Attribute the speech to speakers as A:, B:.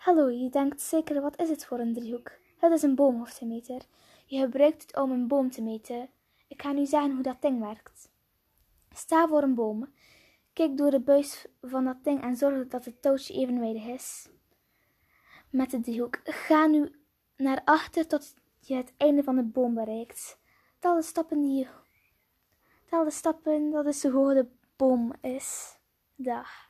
A: Hallo, je denkt zeker, wat is het voor een driehoek? Het is een boomhoogtemeter. Je gebruikt het om een boom te meten. Ik ga nu zeggen hoe dat ding werkt. Sta voor een boom. Kijk door de buis van dat ding en zorg dat het touwtje evenwijdig is. Met de driehoek. Ga nu naar achter tot je het einde van de boom bereikt. Tel de stappen die je... Tel de stappen dat is hoe hoog de boom is. Dag.